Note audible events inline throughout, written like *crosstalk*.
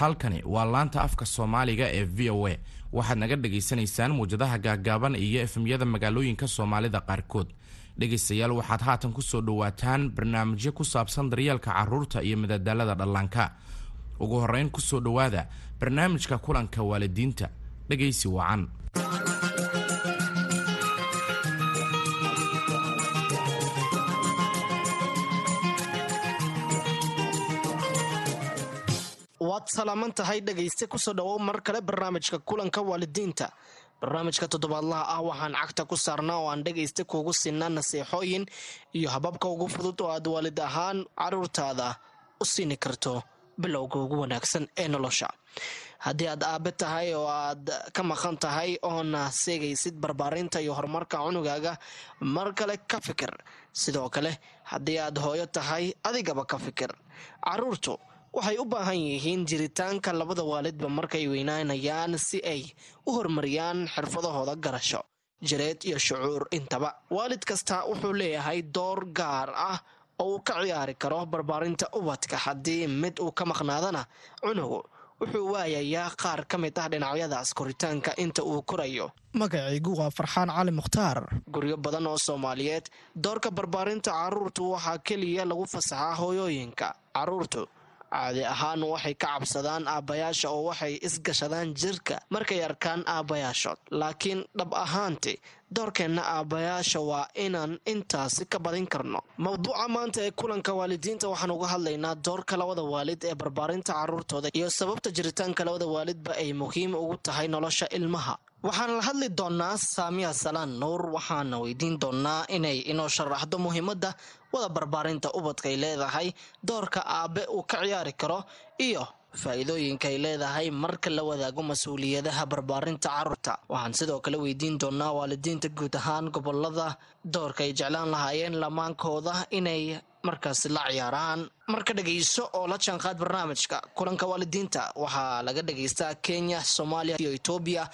halkani waa laanta afka soomaaliga ee v o a. Waxaad naga dhagaysanaysaan muwjadaha gaaggaaban iyo efemyada magaalooyinka soomaalida qaarkood. Dhegaystayaal waxaad haatan ku soo dhowaataan barnaamijyo ku saabsan daryeelka carruurta iyo madadaalada dhallaanka. Ugu horreyn ku soo dhowaada barnaamijka kulanka waalidiinta. Dhegaysi wacan waad salaaman tahay dhegayste ku soo dhawow mar kale barnaamijka kulanka waalidiinta. Barnaamijka toddobaadlaha ah waxaan cagta ku saarnaa oo aan dhegayste kuugu siinaa naseexooyin iyo hababka ugu fudud oo aad waalid ahaan caruurtaada u siini karto bilowga ugu wanaagsan ee nolosha. Haddii aad aabe tahay oo aad ka maqan tahay oona seegaysid barbaarinta iyo horumarka cunugaaga mar kale ka fikir. Sidoo kale haddii aad hooyo tahay adigaba ka fikir. Caruurtu waxay u baahan yihiin jiritaanka labada waalidba markay weynaanayaan si ay u horumariyaan xirfadahooda garasho jireed iyo shucuur intaba. Waalid kasta wuxuu leeyahay door gaar ah oo uu ka ciyaari karo barbaarinta ubadka. Haddii mid uu ka maqnaadana cunugu wuxuu waayayaa qaar ka mid ah dhinacyadaas koritaanka inta uu korayo. Magacaygu waa farxaan cali mukhtaar. Guryo badan oo soomaaliyeed doorka barbaarinta caruurtu waxaa keliya lagu fasaxaa hooyooyinka. Caruurtu caadi ahaan waxay ka cabsadaan aabbayaasha oo waxay isgashadaan jirka markay arkaan aabbayaashood laakiin dhab ahaanti doorkeenna aabbayaasha waa inaan intaasi ka badin karno. Mawduuca maanta ee kulanka waalidiinta waxaan uga hadlaynaa doorka labada waalid ee barbaarinta caruurtooda iyo sababta jiritaanka labada waalidba ay muhiim ugu tahay nolosha ilmaha. Waxaan la hadli doonnaa saamiya salaan nuur waxaana weydiin doonnaa inay inoo sharaxdo muhiimadda wada barbaarinta ubadkaay leedahay doorka aabe uu ka ciyaari karo iyo faa'iidooyinka ay leedahay marka la wadaago mas'uuliyadaha barbaarinta carruurta. Waxaan sidoo kale weydiin doonnaa waalidiinta guud ahaan gobollada doorka ay jeclaan lahaayeen lamaankooda inay markaasi la ciyaaraan. Marka dhegayso oo la jaanqaad barnaamijka kulanka waalidiinta waxaa laga dhagaystaa kenya soomaaliya iyo etoobiya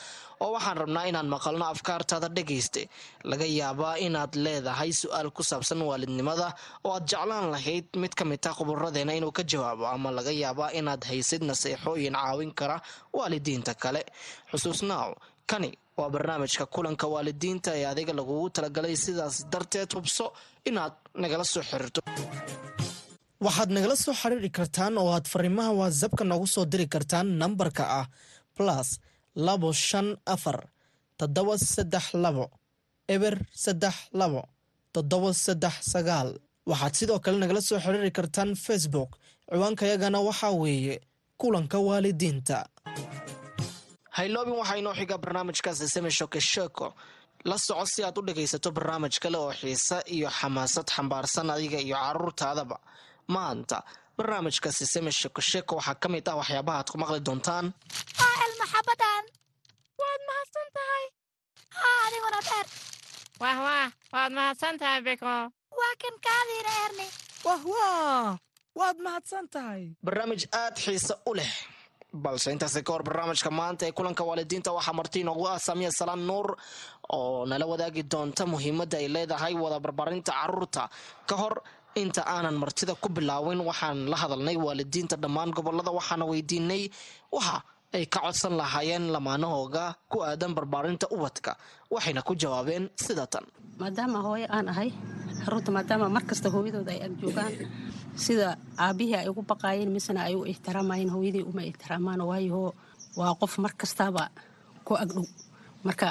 oo waxaan rabnaa inaan maqalno afkaartaada dhegayste. Laga yaabaa inaad leedahay su'aal ku saabsan waalidnimada oo aad jeclaan lahayd. Mid ka mid ah khuburadeena inuu ka jawaabo ama laga yaabaa inaad haysid naseexooyin caawin kara waalidiinta kale. Xusuusnaaw kani waa barnaamijka kulanka waalidiinta ee adiga lagugu talagalay sidaas darteed hubso inaad nagala soo xiriirto. Waxaad nagala soo xiriiri kartaan oo aad fariimaha watsapka noogu soo diri kartaan nambarka ah plus labo shan afar toddoba saddex labo eber saddex labo toddoba saddex sagaal. Waxaad sidoo kale nagala soo xiriiri kartaan facebook. Ciwaankayagana waxaa weeye kulanka waalidiinta hayloobin waxaa inoo xiga barnaamijkaasi seme shoke sheeko la soco si aad u dhegaysato barnaamij kale oo xiise iyo xamaasad xambaarsan adiga iyo caruurtaadaba maanta barnaamijka siseme sheko sheeko waxaa ka mid ah waxyaabaha aad ku maqli doontaan? Maxabadan waad mahadsan tahay. Haa adiguna dheer wah wah. Waad mahadsan tahay beko. Waa kan kaadiina erni wah wah. Waad mahadsan tahay. Barnaamij aad xiise u leh balse intaasi ka hor barnaamijka maanta ee kulanka waalidiinta waxaa marti inoogu ah saamiya salaan nuur oo nala wadaagi doonta muhiimadda ay leedahay wada barbaarinta carruurta ka hor inta aanan martida ku bilaawin waxaan la hadalnay waalidiinta dhammaan gobollada waxaana weydiinay waxa ay ka codsan lahaayeen lamaanahooga ku aadan barbaarinta ubadka waxayna ku jawaabeen sida tan. Maadaama hooyo aan ahay carruurta maadaama mar kasta hooyadooda ay ag joogaan sida aabihii ay ugu baqaayeen misena ay u ixtiraamayeen hooyadii uma ixtiraamaan waayo waa qof mar kastaaba ku agdhow marka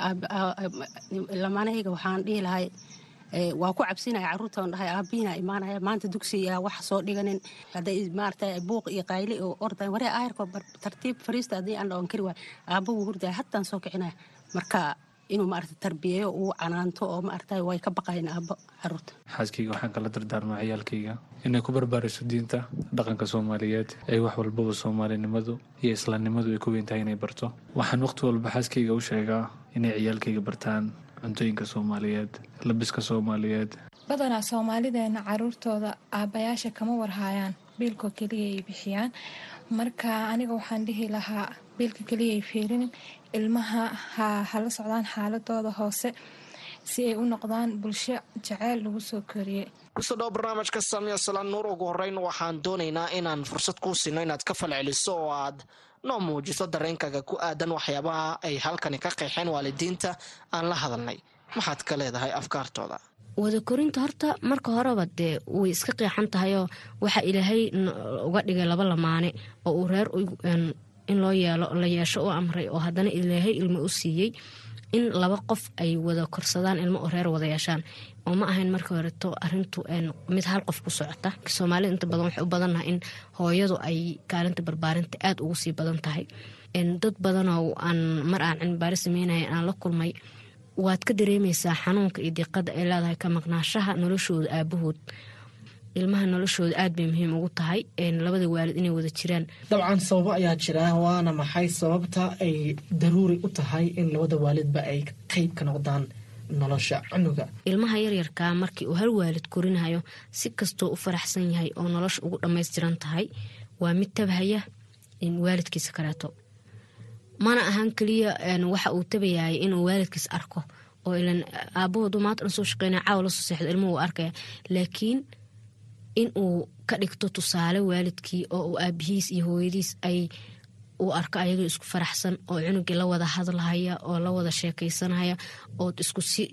lamaanahayga waxaan dhihi lahay waa ku cabsinaya caruurtaan dhahay aabihiina imaanaya maanta dugsiya wax soo dhiganin. Hadday maarata buuq iyo qayli oo ordayan waree aayarko tartiib fariista haddii aan dhawan kari waay aabba wuu hurdaya hataan soo kicinaya. Marka inuu maarata tarbiyeeyo uu canaanto oo maarata way ka baqayan aabbo carruurta xaaskayga waxaan kala dardaarmaa ciyaalkayga. Inay ku barbaariso diinta dhaqanka soomaaliyeed ee wax walbaba soomaalinimadu iyo islaamnimadu ay ku weyn tahay inay barto. Waxaan waqti walba xaaskayga u sheegaa inay ciyaalkayga bartaan cuntooyinka soomaaliyeed labiska soomaaliyeed. Badanaa soomaalideena caruurtooda aabbayaasha kama warhaayaan biilkoo keliya ay bixiyaan. Marka aniga waxaan dhihi lahaa biilka keliya ay fiirinin. Ilmaha ha hala socdaan xaaladooda hoose si ay u noqdaan bulsho jaceyl lagu soo koriyey ku soo dhawo barnaamijka samiya salaan nuur ugu horeyn waxaan doonaynaa inaan fursad kuu sino inaad ka falceliso oo aad noo muujiso dareenkaaga ku aadan waxyaabaha ay halkani ka qeexeen waalidiinta aan la hadalnay. Maxaad ka leedahay afkaartooda? Wada korinta horta marka horeba dee way iska qeexan tahayoo waxaa ilaahay uga dhigay laba lamaane oo uu reer in loo yeelo la yeesho u amray oo haddana ilaahay ilmo u siiyey in laba qof ay wada korsadaan ilmo oo reer wada yeeshaan. Oo ma ahayn marka horeto arintu mid hal qof ku socota. Soomaalida inta badan waxay u badannahay in hooyadu ay kaalinta barbaarinta aada ugu sii badan tahay. Dad badanoo aan mar aan cilmibaari sameynaya aan la kulmay waad ka dareemaysaa xanuunka iyo diiqada ay leedahay ka maqnaashaha noloshooda aabahood ilmaha noloshooda aad bay muhiim ugu tahay labada waalid inay wada jiraan. Dabcan sababo ayaa jira waana maxay sababta ay daruuri u tahay in labada waalidba ay qeyb ka noqdaan nolosha cunuga? Ilmaha yaryarkaa markii uu hal waalid korinayo si kastoo u faraxsan yahay oo nolosha ugu dhammaystiran tahay waa mid tabhaya waalidkiisa kaleeto mana ahan keliya waxa uu tabayahay inuu waalidkiis arko oo ilan aabahoodu maanta dhan soo shaqeynaya caawa la soo seexdo ilmuhu uu arkaya. Laakiin in uu ka dhigto tusaale waalidkii oo uu aabihiis iyo hooyadiis ay uu arko ayagoo isku faraxsan oo cunugii la wada hadlahaya oo la wada sheekaysanaya oo isku si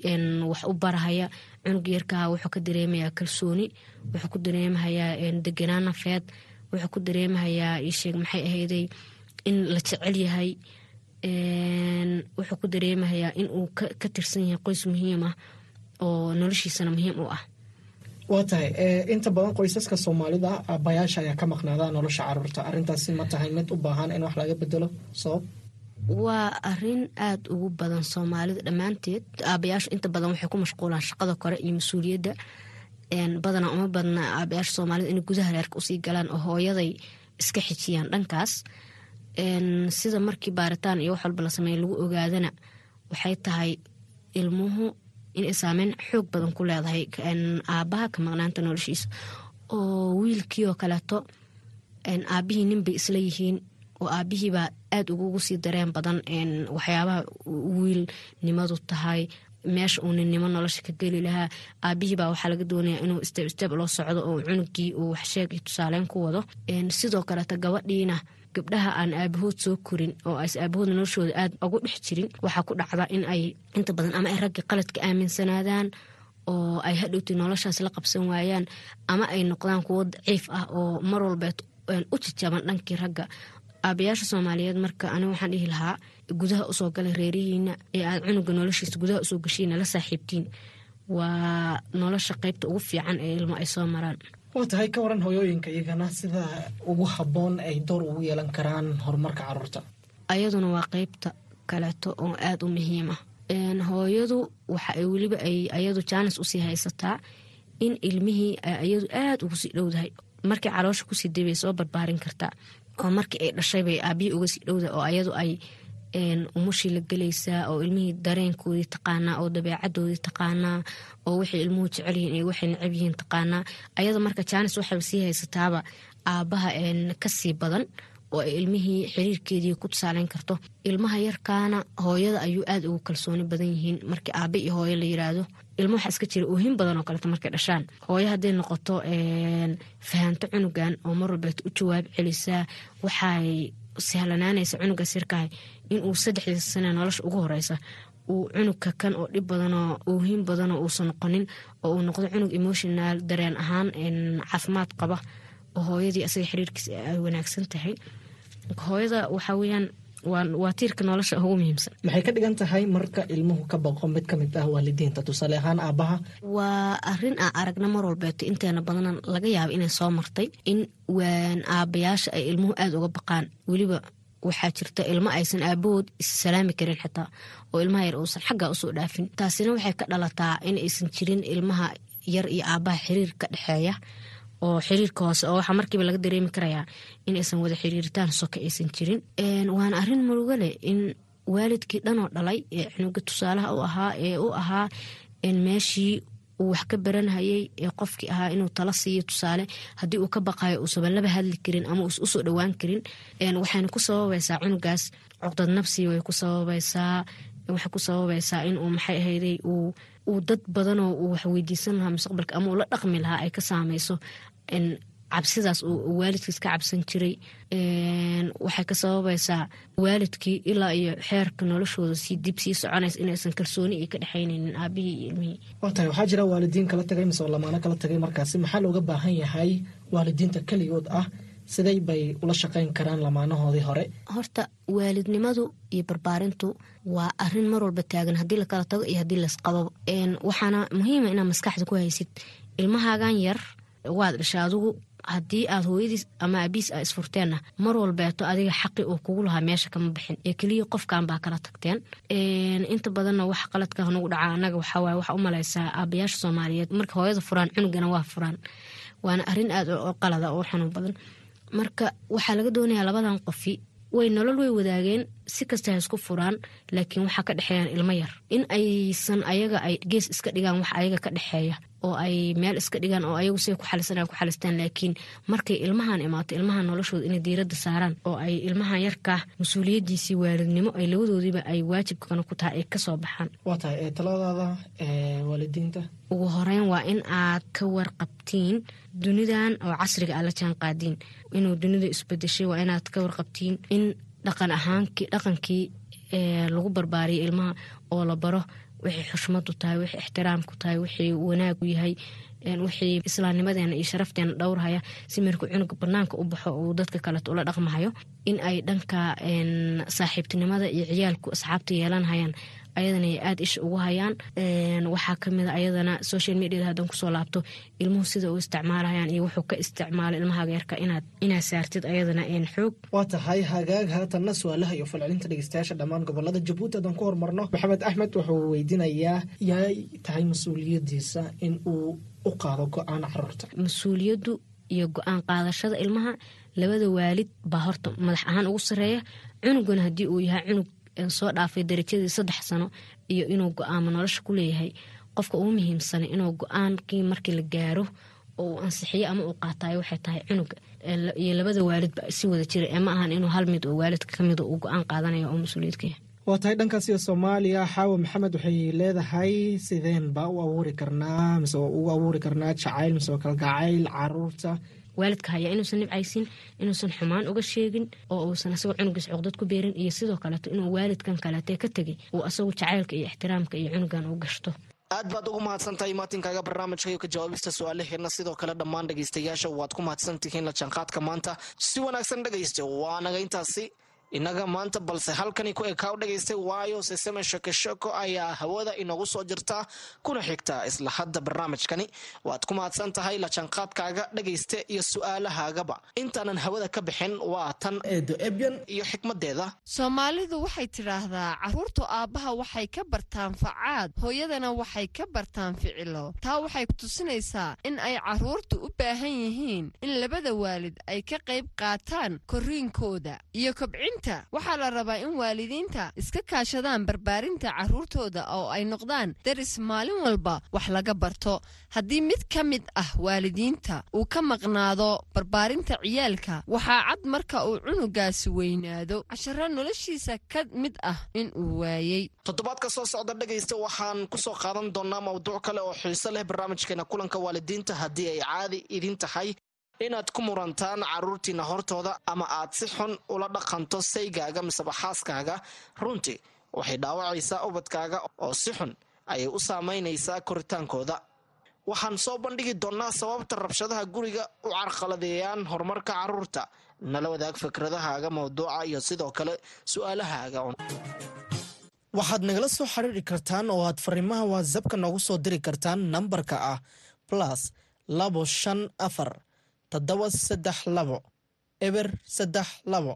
wax u barahaya. Cunug yarkaa wuxuu ka dareemayaa kalsooni wuxuu ku dareemahayaa deganaan nafeed wuxuu ku dareemahayaa isheeg maxay ahayday in la jecel yahay. Wuxuu ku dareemahayaa in ka tirsan yahay qoys muhiim ah oo noloshiisana muhiim u ah waa tahay inta badan qoysaska soomaalida aabayaasha ayaa ka maqnaada nolosha carruurta arintaasi ma tahay mid u baahan in wax laga bedelo sabab? Waa arrin aada ugu badan soomaalida dhammaanteed. Aabayaashu inta badan waxay ku mashquulaan shaqada kore iyo mas'uuliyadda. Badanaa uma badna aabayaasha soomaalida inay gudaha reerka u sii galaan oo hooyaday iska xijiyaan dhankaas. Sida markii baaritaan iyo wax walba la sameeya lagu ogaadana waxay tahay ilmuhu inay saameyn xoog badan ku leedahay aabaha ka maqnaanta noloshiisa. Oo wiilkii oo kaleeto aabihii ninbay isla yihiin oo aabihiibaa aada ugugu sii dareen badan waxyaabaha wiilnimadu tahay meesha uu ninnimo nolosha ka geli lahaa. Aabihiibaa waxaa laga doonaya inuu steb steb loo socdo oo cunugii uu waxsheeg iyo tusaaleyn ku wado sidoo kaleeto gabadhiina gabdhaha aan aabahood soo korin oo ays aabahoodna noloshooda aada ugu dhex jirin waxaa ku dhacda in ay inta badan ama ay ragga qaladka aaminsanaadaan oo ay hadhowti noloshaas la qabsan waayaan ama ay noqdaan kuwo daciif ah oo mar walbeed u jajaban dhankii ragga. Aabayaasha soomaaliyeed marka aniga waxaan dhihi lahaa gudaha u soo galay reerihiina ee aad cunuga noloshiisa gudaha u soo gashiina la saaxiibtiin. Waa nolosha qeybta ugu fiican ee ilmo ay soo maraan waa tahay ka waran hooyooyinka iyagana sida ugu habboon ay door ugu yeelan karaan horumarka carruurta ayaduna waa qeybta kaleeto oo aada u muhiima hooyadu waxa ay weliba ay ayadu jaanis u sii haysataa in ilmihii ayadu aada ugu sii dhowdahay. Markii caloosha ku sii debay soo barbaarin kartaa oo markii ay dhashaybay aabihii uga sii dhowdahay oo ayadu ay umushii la gelaysaa oo ilmihii dareenkoodii taqaanaa oo dabeecadoodii taqaanaa oo waxay ilmuhu jecel yihiin iyo waxay necab taqaanaa ayada marka jaanis waxay sii haysataaba aabaha ka sii badan oo ay ilmihii xiriirkeedii ku tusaaleyn karto. Ilmaha yarkaana hooyada ayuu aada ugu kalsooni badan yihiin markii aabe iyo hooyo la yiraahdo. Ilmo waxaa iska jira oohin badan oo kaleeto markay dhashaan. Hooyo hadday noqoto fahanto cunugan oo mar walbeeto u jawaab celisaa waxay sahlanaanaysa cunugaas yarkahay inuu saddexdii sane nolosha ugu horeysa uu cunugka kan oo dhib badanoo oohin badanoo uusan noqonin oo uu noqdo cunug emotional dareen ahaan caafimaad qaba oo hooyadii asaga xiriirkiisa ay wanaagsan tahay. Hooyada waxaa weyaan waa tiirka nolosha ugu muhiimsan. Maxay ka dhigan tahay marka ilmuhu ka baqo mid ka mid ah waalidiinta? Tusaale ahaan aabaha. Waa arrin aan aragna mar walbeeto inteena badan laga yaaba inay soo martay in waan aabayaasha ay ilmuhu aada uga baqaan. Weliba waxaa jirta ilmo aysan aabahood issalaami karin xitaa oo ilmaha yar uusan xaggaa u soo dhaafin. Taasina waxay ka dhalataa in aysan jirin ilmaha yar iyo aabaha xiriir ka dhexeeya oo xiriirka hoose oo waxaa markiiba laga dareemi karayaa in aysan wada xiriiritaan soka aysan jirin. Waana arrin murugo leh in waalidkii dhanoo dhalay ee cunuga tusaalaha u ahaa ee u ahaa meeshii uu wax ka baranhayay ee qofkii ahaa inuu tala siiyo tusaale haddii uu ka baqayo uusaban laba hadli karin ama uusa u soo dhowaan karin waxayna ku sababaysaa cunugaas. Cuqdad nafsi way ku sababaysaa waxay ku sababaysaa inuu maxay ahayday uu dad badanoo uu wax weydiisan lahaa mustaqbalka ama uu la dhaqmi lahaa ay ka saameyso cabsidaas uu waalidkiis ka cabsan jiray waxay ka sababaysaa waalidkii ilaa iyo xeerka noloshooda sii dib sii soconaysa inaysan kalsooni iyo ka dhexaynaynin aabihii iyo ilmihii. Waa tahay waxaa jira waalidiin kala tagay mise lamaano kala tagay markaasi. Maxaa looga baahan yahay waalidiinta keligood ah siday bay ula shaqayn karaan lamaanahoodii hore? Horta waalidnimadu iyo barbaarintu waa arrin mar walba taagan haddii lakala tago iyo haddii lasqabo waxaana muhiima inaad maskaxda ku haysid. Ilmahaagan yar waad dhashay adigu haddii aad hooyadiis ama aabiis a isfurteenna mar walbeeto adiga xaqi uu kugu lahaa meesha kama bixin. Ee keliya qofkan baa kala tagteen. Inta badanna wax qaladka nagu dhaca anaga waxawaay waxa u malaysaa aabayaasha soomaaliyeed. Marka hooyada furaan cunugana waa furaan. Waana arrin aad oo qalada oo xanuun badan. Marka waxaa laga doonayaa labadan qofi way nolol way wadaageen si kasta ha isku furaan laakiin waxaa ka dhexeeyaan ilmo yar. In aysan ayaga ay gees iska dhigaan wax ayaga ka dhexeeya oo ay meel iska dhigaan oo ayagu siay ku xalisan ku xalistaan laakiin markay ilmahan imaato ilmahan noloshooda inay diiradda saaraan oo ay ilmahan yarkaa mas'uuliyadiisii waalidnimo ay labadoodiiba ay waajibkana ku tahay ay ka soo baxaan. Waa tahay taladaada waalidiinta? Ugu horeyn waa in aad ka warqabtiin dunidan oo casriga aad la jaan qaadiin inuu dunida isbedeshay waa inaad ka warqabtiin in dhaqan ahaankii dhaqankii lagu barbaariyo ilmaha oo la baro wixii xushmadu tahay wixii ixtiraamku tahay wixii wanaagu yahay wixii islaamnimadeena iyo sharafteena dhowrhaya si markuu cunuga banaanka u baxo uu dadka kaleto ula dhaqmahayo in ay dhanka saaxiibtinimada iyo ciyaalku asxaabta yeelanhayaan ayadana ay aada isha ugu hayaan. Waxaa ka mid a ayadana social mediada hadan ku soo laabto ilmuhu sida u isticmaalahayaan iyo wuxuu ka isticmaala ilmahaaga yarka inaad saartid ayadana xoog. Waa tahay hagaag haatanna su'aalaha iyo falcelinta dhegeystayaasha dhammaan gobollada jabuuti hadan ku hormarno. Maxamed axmed wuxuu weydiinayaa yay tahay mas'uuliyadiisa in uu u qaado go'aan carruurta mas'uuliyaddu iyo go'aan qaadashada ilmaha labada waalid baa horta madax ahaan ugu sareeya cunugana haddii uu yahay cunug soo dhaafay darajadii saddex sano iyo inuu go'aamo nolosha ku leeyahay. Qofka ugu muhiimsana inuu go'aankii markii la gaaro oo uu ansixiyo ama uu qaatayo waxay tahay cunuga iyo labada waalidba si wada jira ee ma ahan inuu hal mid oo waalidka ka mid uu go'aan qaadanayo oo mas'uuliyadka yahay. Waa tahay dhankaas iyo soomaaliya xaawa maxamed waxay leedahay sideenba u abuuri karnaa mise ugu abuuri karnaa jacayl mise kalgacayl carruurta waalidka haya inuusan nibcaysin inuusan xumaan uga sheegin oo uusan asagoo cunugiis cuqdad ku beerin iyo sidoo kaleeto inuu waalidkan kaleete ka tegay uu asagu jacaylka iyo ixtiraamka iyo cunugan u gashto. Aad baad ugu mahadsantahay maatinkaaga barnaamijka iyo ka jawaabista su'aalaheena sidoo kale dhammaan dhegaystayaasha waad ku mahadsantihiin la jaanqaadka maanta. Si wanaagsan dhegaysta waa naga intaasi inaga maanta balse halkani ku ekaa u dhagaystay waayo seseme shekesheko ayaa hawada inoogu soo jirta kuna xigta isla hadda barnaamijkani. Waad ku mahadsan tahay lajanqaadkaaga dhagayste iyo su'aalahaagaba. Intaanan hawada ka bixin waa tan eedo ebyan iyo xikmadeeda soomaalidu waxay tidhaahdaa carruurtu aabbaha waxay ka bartaan facaad hooyadana waxay ka bartaan ficilo. Taa waxay tusinaysaa in ay carruurtu u baahan yihiin in labada waalid ay ka qayb qaataan korriinkooda iyo kobcinta waxaa la rabaa in waalidiinta iska kaashadaan barbaarinta carruurtooda oo ay noqdaan daris maalin walba wax laga barto. Haddii mid ka mid ah waalidiinta uu ka maqnaado barbaarinta ciyaalka waxaa cad marka uu cunugaasi weynaado. Casharo noloshiisa ka mid ah in uu waayey. Toddobaadka soo socda dhegaysta waxaan ku soo qaadan doonaa mawduuc kale oo xiiso leh barnaamijkeena kulanka waalidiinta haddii ay caadi idin tahay inaad ku murantaan carruurtiina hortooda ama aad si xun ula dhaqanto saygaaga miseba xaaskaaga runtii waxay dhaawacaysaa ubadkaaga oo si xun ayay u saamaynaysaa koritaankooda. Waxaan soo bandhigi doonnaa sababta rabshadaha guriga u carqaladeeyaan horumarka carruurta nala wadaag fikradahaaga mawduuca iyo sidoo kale su'aalahaaga waxaad nagala soo xiriiri kartaan oo aad fariimaha watsapka noogu soo diri kartaan nambarka ah plus labo shan afar toddoba saddex labo eber saddex labo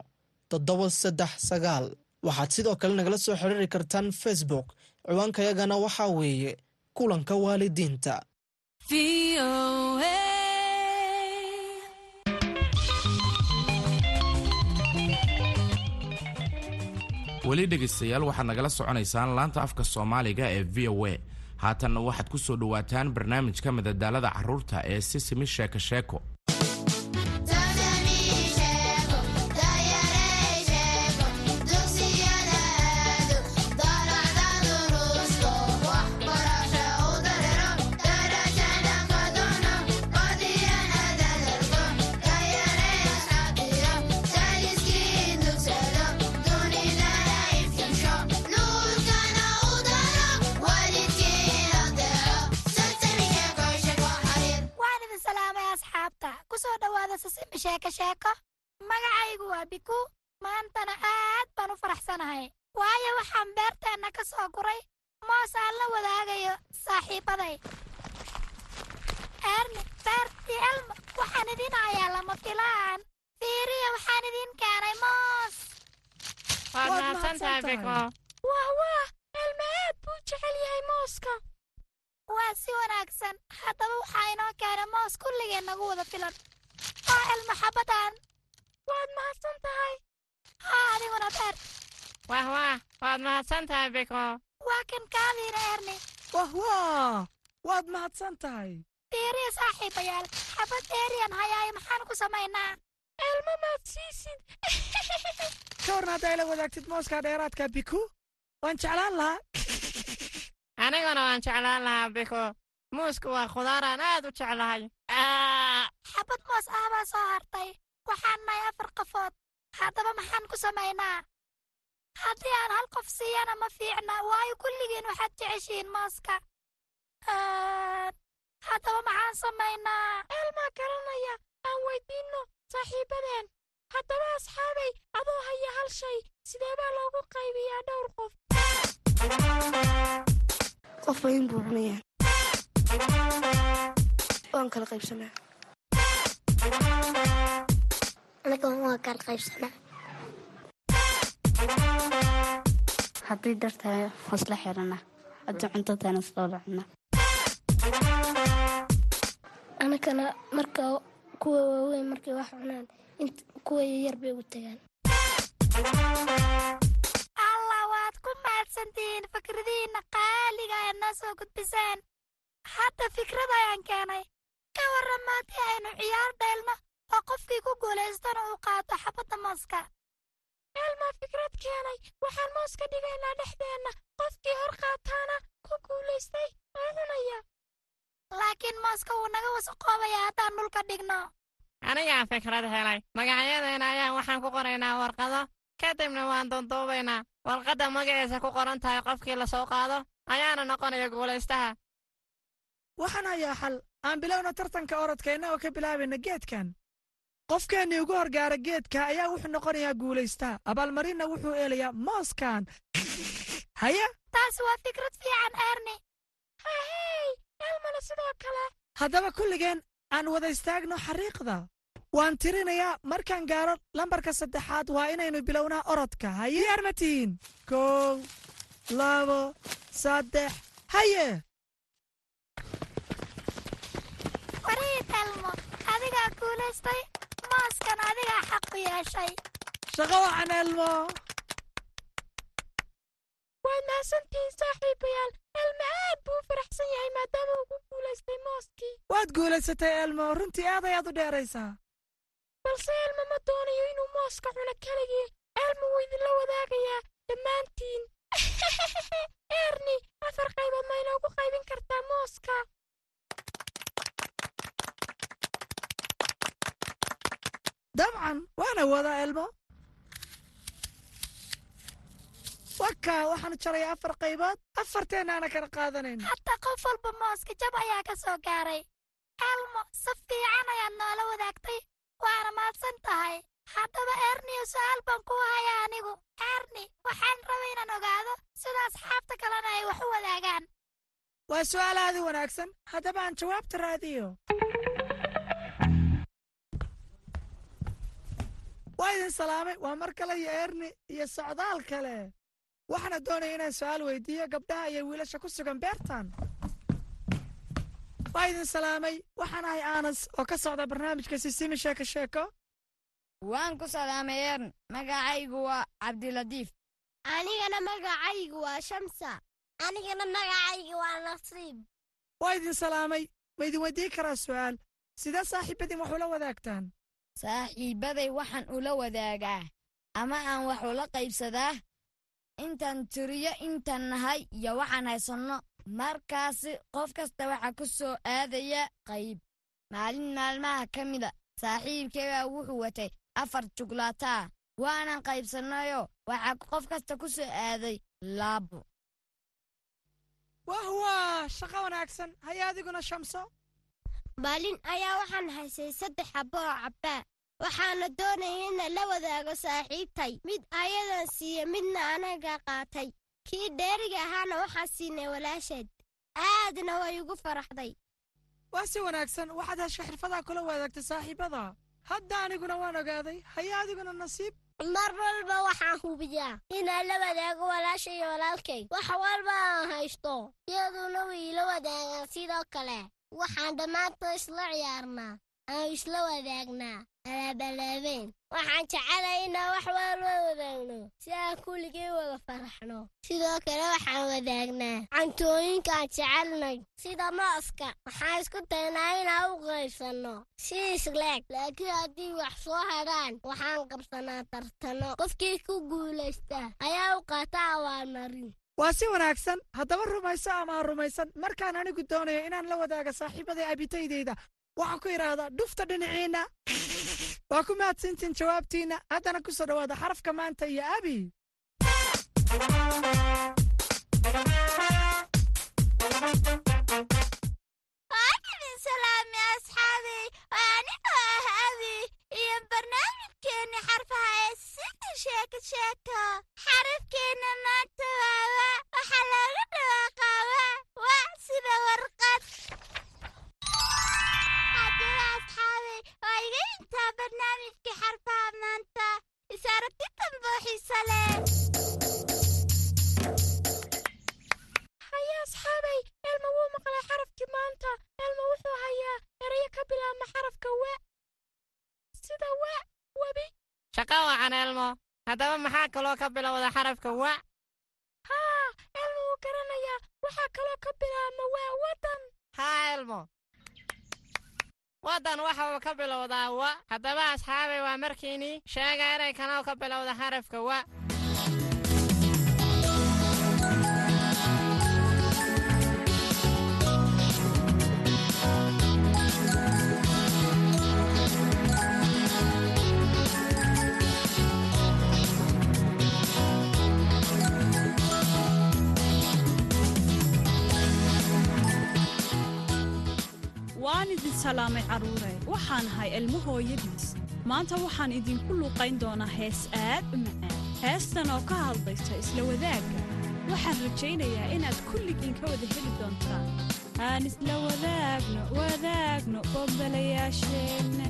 toddoba saddex sagaal. Waxaad sidoo kale nagala soo xiriiri kartaan facebook. Ciwaankayagana waxaa weeye kulanka waalidiinta. Weli dhegaystayaal waxaad nagala soconaysaan laanta afka soomaaliga ee v o a. Haatanna waxaad ku soo dhowaataan barnaamijka madadaalada carruurta ee sisimi sheeko sheeko beer wah wah waad mahadsan tahay biko waa kan kaadiina erni wah wah waad mahadsan tahay fiiriya saaxiibayaal xabad dheeriyan hayaayo maxaan ku samaynaa elma maad siisid *laughs* ka warna haddaa ila wadaagtid mooskaa dheeraadka biku. Waan jeclaan lahaa *laughs* aniguna waan jeclaan lahaa biko muusku waa khudaaraan aad u jeclahay xabad moos ah baa soo hartay. Waxaan nahay afar qafood haddaba maxaan ku samaynaa haddii aan hal qof siiyana ma fiicna waayo kulligiin waxaad jeceshihiin mooska haddaba maxaan samaynaa elmaa garanaya aan weydiinno saaxiibbadeen haddaba asxaabay adoo haya hal shay sidee baa loogu qaybiyaa dhowr qof qofba in buu cunayaan waan kala qaybsanaa haddii dartahay wasla xirana. Haddii cuntataana isloola cuna anakana marka kuwa waaweyn markay wax cunaan kuwa yaryar bay ugu tagaan. Allah waad ku mahadsantihiin fikradihiinna qaaliga aad noo soo gudbiseen hadda fikrad ayaan keenay. Ka warran haddii aynu ciyaar dheelno oo qofkii ku guulaystana uu qaato xabadda mooska. Elmaa fikrad keenay? Waxaan moos ka dhigaynaa dhexdeenna. Qofkii hor qaataana ku guulaystay oo cunaya laakiin mooska wuu naga wasaqoobaya haddaan dhulka dhigno. Anigaa fikrad helay. Magacyadeena ayaan waxaan ku qoraynaa warqado. Kadibna waan duuduubaynaa warqadda magaciisa ku qoran tahay qofkii la soo qaado ayaana noqonaya guulaystaha waxaan hayaa xal. Aan bilowna tartanka orodkeenna oo ka bilaabayna geedkan qofkeennii ugu horgaara geedka ayaa wuxuu noqonayaa guulaystaa abaalmarinna wuxuu eelayaa mooskan. *laughs* Haya? Taas waa fikrad fiican erni hahey elmana sidoo kale. Haddaba kulligeen aan wada istaagno xariiqda. Waan tirinayaa markaan gaaro lambarka saddexaad waa inaynu bilownaa orodka. Haye diyaar ma tihiin kow labo saddex. Haye? Wariid elmo. Adigaa guulaystay mooskan adigaa xaqu yeeshay. Shaqo waxaan elmo waad mahadsantihiin saaxiibayaal. Elmo aad buu u faraxsan yahay maadaama uu ku guulaystay mooskii waad guulaysatay elmo runtii aad ayaad u dheeraysaa. Balse elmo ma doonayo inuu mooska cuno keligii. Elmo wuu idinla wadaagayaa dhammaantiin erni afar qaybood ma inoogu qaybin kartaa mooska wadaa elmo wakaa waxaanu jarayaa afar qaybood. Afarteennaana kala qaadanayna hataa qof walba mooska jab ayaa ka soo gaaray. Elmo si fiican ayaad noola wadaagtay waana mahadsan tahay. Haddaba erniyo su'aal baan kuu hayaa anigu. Erni waxaan rabay inaan ogaado sida asxaabta kalena ay wax u wadaagaan. Waa su'aal aad u wanaagsan. Haddaba aan jawaabta raadiyo waa idin salaamay waa mar kale iyo erni iyo socdaal kale. Waxaana doonaya inaan su'aal weydiiyo gabdhaha iyo wiilasha ku sugan beertan. Waa idin salaamay waxaan ahay aanas oo ka socda barnaamijka sisimi sheeko sheeko. Waan ku salaamay ern magacaygu waa cabdilatiif anigana magacaygu waa shamsa. Anigana magacaygu waa nasiib. Waa idin salaamay ma idin weydiin karaa su'aal? Sidee saaxiibadin wax ula wadaagtaan saaxiibbaday waxaan ula wadaagaa ama aan wax ula qaybsadaa? Intaan tiriyo intaan nahay iyo waxaan haysanno. Markaasi qof kasta waxaa ku soo aadaya qayb. Maalin maalmaha ka mida saaxiibkeebaa wuxuu watay afar juglaataa. Waanan qaybsannayo waxaa qof kasta ku soo aaday laabo. Wah shaqo wanaagsan. Haya adiguna shamso maalin ayaa waxaan haysay saddex xabbo oo cabbaa waxaana doonaya ina la wadaago saaxiibtay. Mid ayadan siiye midna anaga qaatay. Kii dheeriga ahaana waxaan siinay walaasheed. Aadna way ugu faraxday. Waa si wanaagsan waxaad hesha xirfadaa kula wadaagtay saaxiibada. Hadda aniguna waan ogaaday haya adiguna nasiib. Mar walba waxaan hubiyaa inaan la wadaago walaasha iyo walaalkay. Wax walba aan haysto iyaduna way ila wadaagaan sidoo kale waxaan dhammaantood isla ciyaarnaa. Aan isla wadaagnaa alaabalaabeen. Waxaan jecelay inaan wax walba wadaagno si aan kulligay wada faraxno. Sidoo kale waxaan wadaagnaa cantooyinka aan jecelnay sida mooska. Waxaan isku daynaa inaan u qaybsanno si isleeg laakiin haddii wax soo hadhaan waxaan qabsanaa tartano. Qofkii ku guulaysta ayaa u qaata abaalmarin waa si wanaagsan haddaba rumayso ama rumaysan markaan anigu doonayo inaan la wadaaga saaxiibada abitaydeyda waxaan ku idhaahdaa dhufta dhinaciinna waa ku mahadsantiin jawaabtiinna haddana ku soo dhowaada xarafka maanta iyo abi xarafka wa. Haa elma wuu garanayaa waxaa kaloo ka bilaabma waa waddan. Haa elmo. Waddan waxa uu ka bilowdaa wa. Haddaba asxaabay waa markiinii sheega erey kanoo ka bilowda xarafka wa salaamay carruure waxaan ahay ilmo hooyadiis. Maanta waxaan idinku luuqayn doonaa hees aad u macaan. Heestan oo ka hadlaysa isla wadaagga waxaan rajaynayaa inaad kulligiin ka wada heli doontaan. Aan isla wadaagno wadaagno bombalayaasheenna.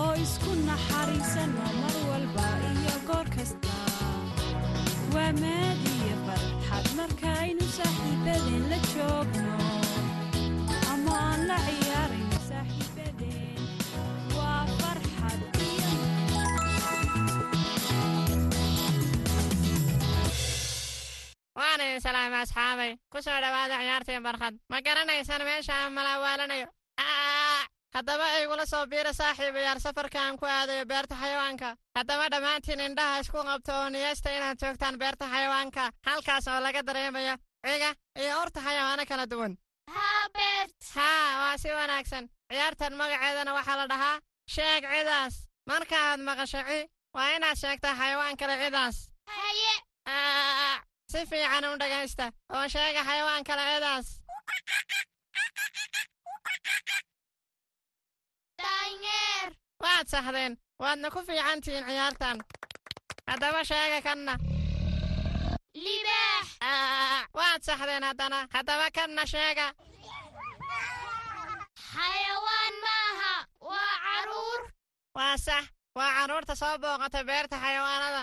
Oo isku naxariisanno mar walba iyo goor kasta. Waa maadiyo farxad markaaynu saaxiibadeen la joogno salaamay asxaabay ku soo dhowaada ciyaartii barkhad ma garanaysaan meesha aan malaawaalanayo Aa! haddaba igula soo biira saaxiibayaal safarka aan ku aadayo beerta xayawaanka haddaba dhammaantiin indhaha isku qabto oo niyeysta inaad joogtaan beerta xayawaanka halkaas oo laga dareemayo ciga iyo urta xayawaano kala duwan haa waa si wanaagsan ciyaartan magaceedana waxaa la dhahaa sheeg cidaas markaaad maqasho ci waa inaad sheegtaa xayawaan kale cidaas! Si fiican u dhegaysta oo sheega xayawaan kale cidaas daanyeer waad saxdeen waadna ku fiican tihiin ciyaartan haddaba sheega kanna. Libaax! Aa! waad saxdeen haddana haddaba kanna sheega. Xayawaan maaha waa carruur. Waa sax waa carruurta soo booqata beerta xayawaanada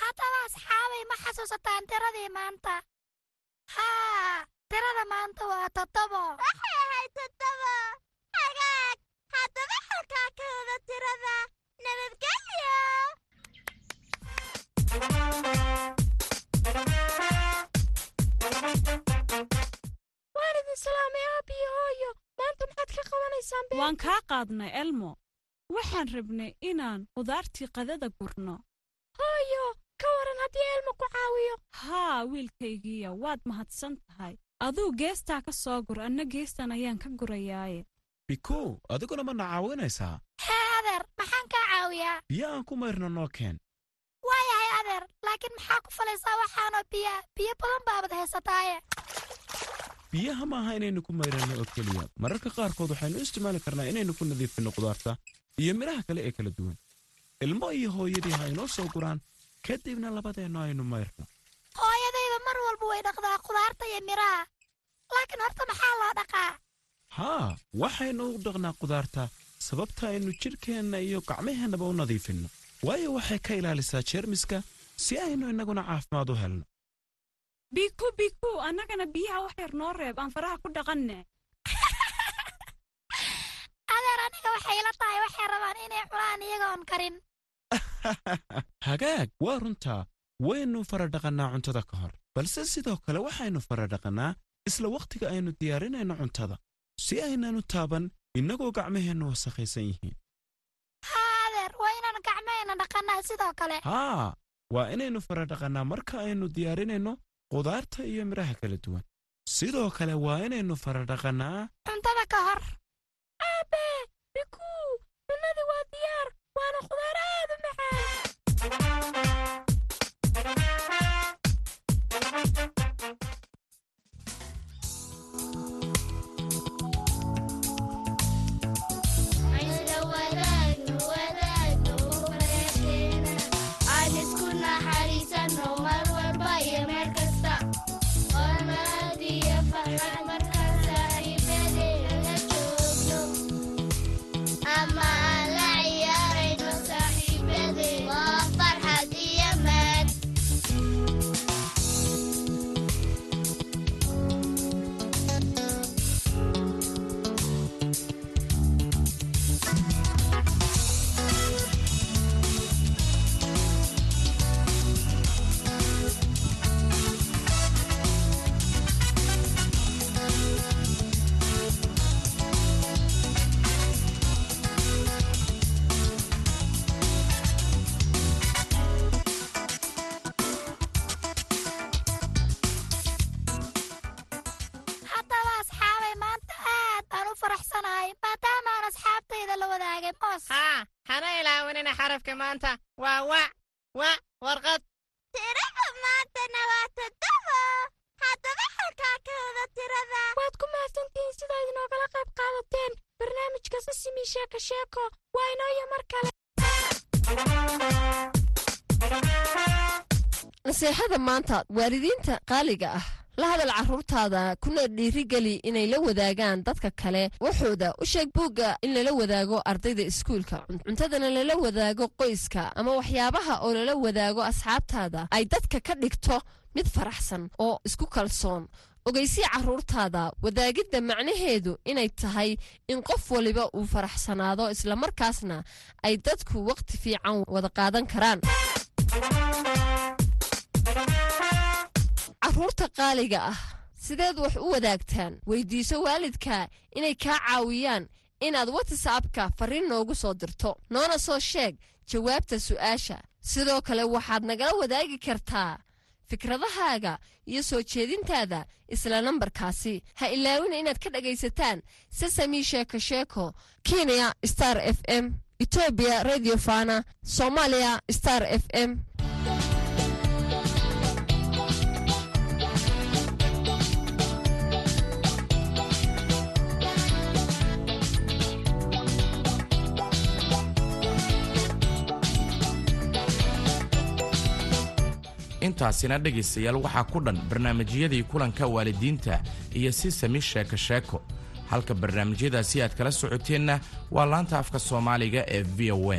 haddaba asxaabay ma xasuusataan tiradii maanta haa tirada maanta waa toddobo waxay ahayd hagaag haddaba halkaa ka wada tirada nabadgelyo waan idin salaamay aabbiyo hooyo waan kaa qaadnay elmo waxaan rabnay inaan qudaartii qadada gurno. Hooyo ka waran haddii elmo ku caawiyo. Haa wiilkaygiiya waad mahadsan tahay. Aduu geestaa ka soo gur anna geestan ayaan ka gurayaaye. Bikow adiguna ma na caawinaysaa. Hee adeer maxaan kaa caawiyaa? Biyo aan ku mayrno noo keen waayahay adeer laakiin maxaa ku falaysaa waxaanoo biyaa biyo badan baabad haysataaye. Biyaha maaha inaynu ku mayranno oo keliya. Mararka qaarkood waxaynu isticmaali karnaa inaynu ku nadiifinno qudaarta iyo midhaha kale ee kala duwan. Ilmo iyo hooyadii ha inoo soo guraan kadibna labadeennu aynu mayrno. Hooyadayda mar walba way dhaqdaa khudaarta iyo midhaha laakiin horta maxaa loo dhaqaa? Haa waxaynu u dhaqnaa qudaarta sababta aynu jidhkeenna iyo gacmaheennaba u nadiifinno. Waayo waxay ka ilaalisaa jeermiska si aynu innaguna caafimaad u helno. Biku biku annagana biyaha wax yar noo reeb aan faraha ku dhaqanne adeer aniga waxay ila tahay waxay rabaan inay cunaan iyagoon karin. *laughs* Hagaag waa runtaa waynu faradhaqannaa cuntada ka hor. Balse sidoo kale waxaynu faradhaqannaa isla wakhtiga aynu diyaarinayno cuntada. Si aynanu taaban innagoo gacmaheennu wasakhaysan yihiin. Haa adeer waa inaan gacmahayna dhaqannaa sidoo kale. Haa waa inaynu faradhaqannaa marka aynu diyaarinayno qudaarta iyo midhaha kala duwan. Sidoo kale waa inaynu faradhaqannaa cuntada ka hor bikuu cunnadii waa diyaar waana khudaar ilaawanina xarafka maanta waa wa wa warqad tirada maantana waa toddobo haddaba halkaa ka wada tirada waad ku mahadsantihiin sidaad inoogala qayb qaadateen barnaamijka sisimi sheeko sheeko waa inooyo mar kale naseexada maanta waalidiinta qaaliga ah la hadal carruurtaada kuna dhiirigeli inay la wadaagaan dadka kale. Waxooda u sheeg buugga in lala wadaago ardayda iskuulka. Cuntadana lala wadaago qoyska ama waxyaabaha oo lala wadaago asxaabtaada ay dadka ka dhigto mid faraxsan oo isku kalsoon. Ogeysii carruurtaada wadaagidda macnaheedu inay tahay in qof waliba uu faraxsanaado islamarkaasna ay dadku wakhti fiican wada qaadan karaan carruurta qaaliga ah sideed wax u wadaagtaan. Weydiiso waalidka inay kaa caawiyaan inaad watsapka farriin noogu soo dirto. Noona soo sheeg jawaabta su'aasha. Sidoo kale waxaad nagala wadaagi kartaa fikradahaaga iyo soo jeedintaada isla nambarkaasi. Ha ilaawina inaad ka dhagaysataan sesami sheeko sheeko kenya star f m etoobiya radio fana soomaaliya star f m intaasina dhegaystayaal waxaa ku dhan barnaamijyadii kulanka waalidiinta iyo si sami sheeko sheeko. Halka barnaamijyadaasi aad kala socoteenna waa laanta afka soomaaliga ee v o a